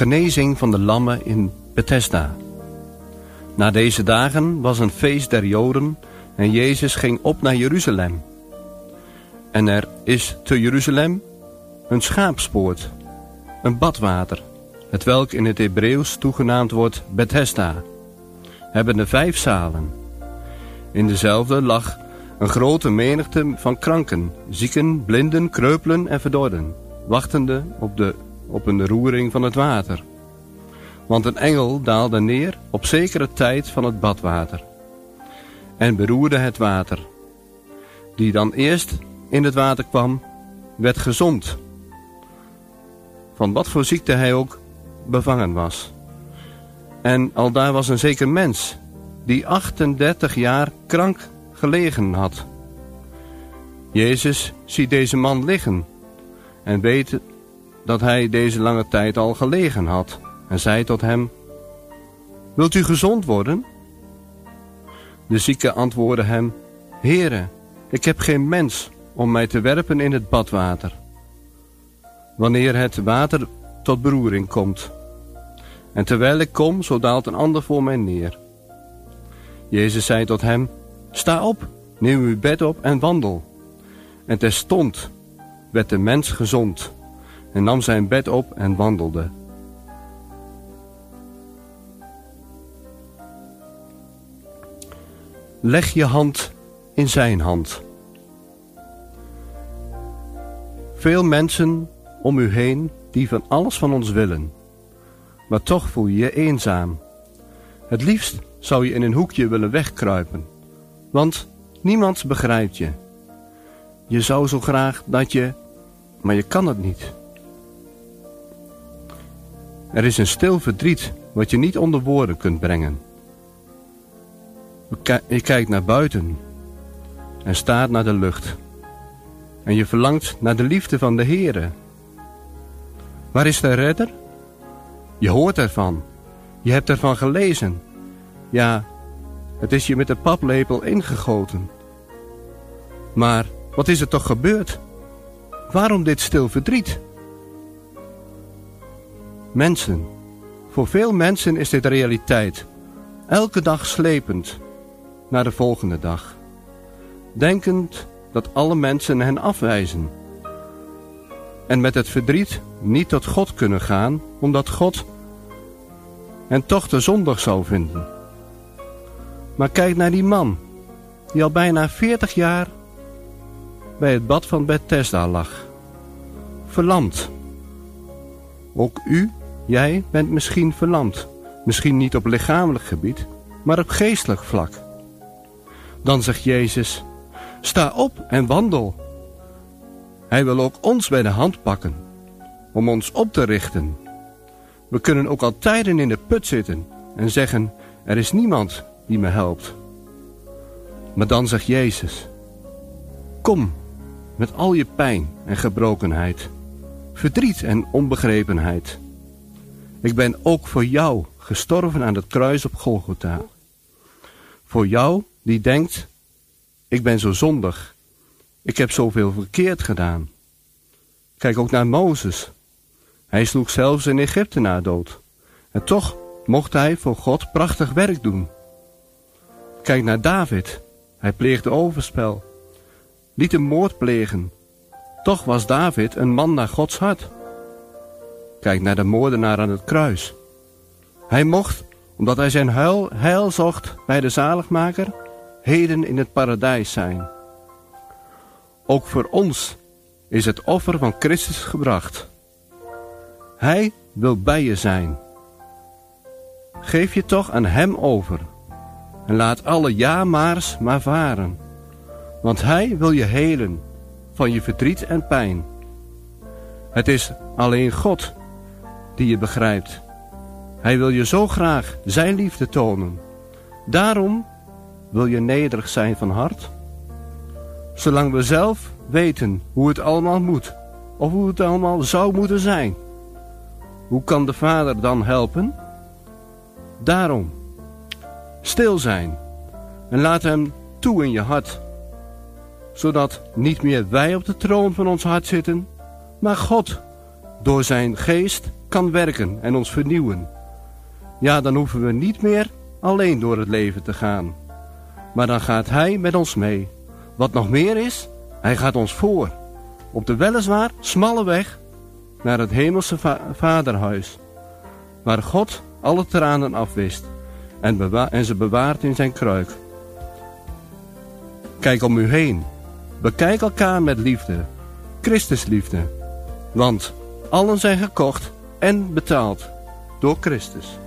Genezing van de lammen in Bethesda. Na deze dagen was een feest der Joden en Jezus ging op naar Jeruzalem. En er is te Jeruzalem een schaapspoort, een badwater, het welk in het Hebreeuws toegenaamd wordt Bethesda, hebben de vijf zalen. In dezelfde lag een grote menigte van kranken, zieken, blinden, kreupelen en verdorden, wachtende op, de, op een roering van het water. Want een engel daalde neer op zekere tijd van het badwater en beroerde het water. Die dan eerst in het water kwam, werd gezond. Van wat voor ziekte hij ook bevangen was. En al daar was een zeker mens, die 38 jaar krank gelegen had. Jezus ziet deze man liggen en weet dat hij deze lange tijd al gelegen had en zei tot hem, Wilt u gezond worden? De zieke antwoordde hem, Heere, ik heb geen mens om mij te werpen in het badwater. Wanneer het water tot beroering komt. En terwijl ik kom, zo daalt een ander voor mij neer. Jezus zei tot hem, Sta op, neem uw bed op en wandel. En terstond werd de mens gezond en nam zijn bed op en wandelde. Leg je hand in zijn hand. Veel mensen om u heen die van alles van ons willen. Maar toch voel je je eenzaam. Het liefst zou je in een hoekje willen wegkruipen. Want niemand begrijpt je. Je zou zo graag dat je, maar je kan het niet. Er is een stil verdriet wat je niet onder woorden kunt brengen. Je kijkt naar buiten en staat naar de lucht. En je verlangt naar de liefde van de Heere. Waar is de redder? Je hoort ervan. Je hebt ervan gelezen. Ja, het is je met de paplepel ingegoten. Maar wat is er toch gebeurd? Waarom dit stil verdriet? Mensen. Voor veel mensen is dit realiteit. Elke dag slepend naar de volgende dag. Denkend dat alle mensen hen afwijzen. En met het verdriet niet tot God kunnen gaan, omdat God hen toch te zondig zou vinden. Maar kijk naar die man, die al bijna 40 jaar bij het bad van Bethesda lag. Verlamd. Ook u, jij, bent misschien verlamd. Misschien niet op lichamelijk gebied, maar op geestelijk vlak. Dan zegt Jezus, sta op en wandel. Hij wil ook ons bij de hand pakken, om ons op te richten. We kunnen ook al tijden in de put zitten en zeggen, er is niemand die me helpt. Maar dan zegt Jezus, kom met al je pijn en gebrokenheid, verdriet en onbegrepenheid. Ik ben ook voor jou gestorven aan het kruis op Golgotha. Voor jou die denkt, ik ben zo zondig, ik heb zoveel verkeerd gedaan. Kijk ook naar Mozes. Hij sloeg zelfs een Egyptenaar dood. En toch mocht hij voor God prachtig werk doen. Kijk naar David. Hij pleegde overspel. Liet een moord plegen. Toch was David een man naar Gods hart. Kijk naar de moordenaar aan het kruis. Hij mocht, omdat hij zijn huil, heil zocht bij de zaligmaker, heden in het paradijs zijn. Ook voor ons is het offer van Christus gebracht. Hij wil bij je zijn. Geef je toch aan Hem over en laat alle ja-maars maar varen. Want Hij wil je helen van je verdriet en pijn. Het is alleen God die je begrijpt. Hij wil je zo graag Zijn liefde tonen. Daarom wil je nederig zijn van hart? Zolang we zelf weten hoe het allemaal moet, of hoe het allemaal zou moeten zijn. Hoe kan de Vader dan helpen? Daarom, stil zijn en laat Hem toe in je hart, zodat niet meer wij op de troon van ons hart zitten, maar God door Zijn geest kan werken en ons vernieuwen. Ja, dan hoeven we niet meer alleen door het leven te gaan. Maar dan gaat Hij met ons mee. Wat nog meer is, Hij gaat ons voor. Op de weliswaar smalle weg naar het hemelse vaderhuis. Waar God alle tranen afwist en, en ze bewaart in zijn kruik. Kijk om u heen. Bekijk elkaar met liefde. Christusliefde. Want allen zijn gekocht en betaald door Christus.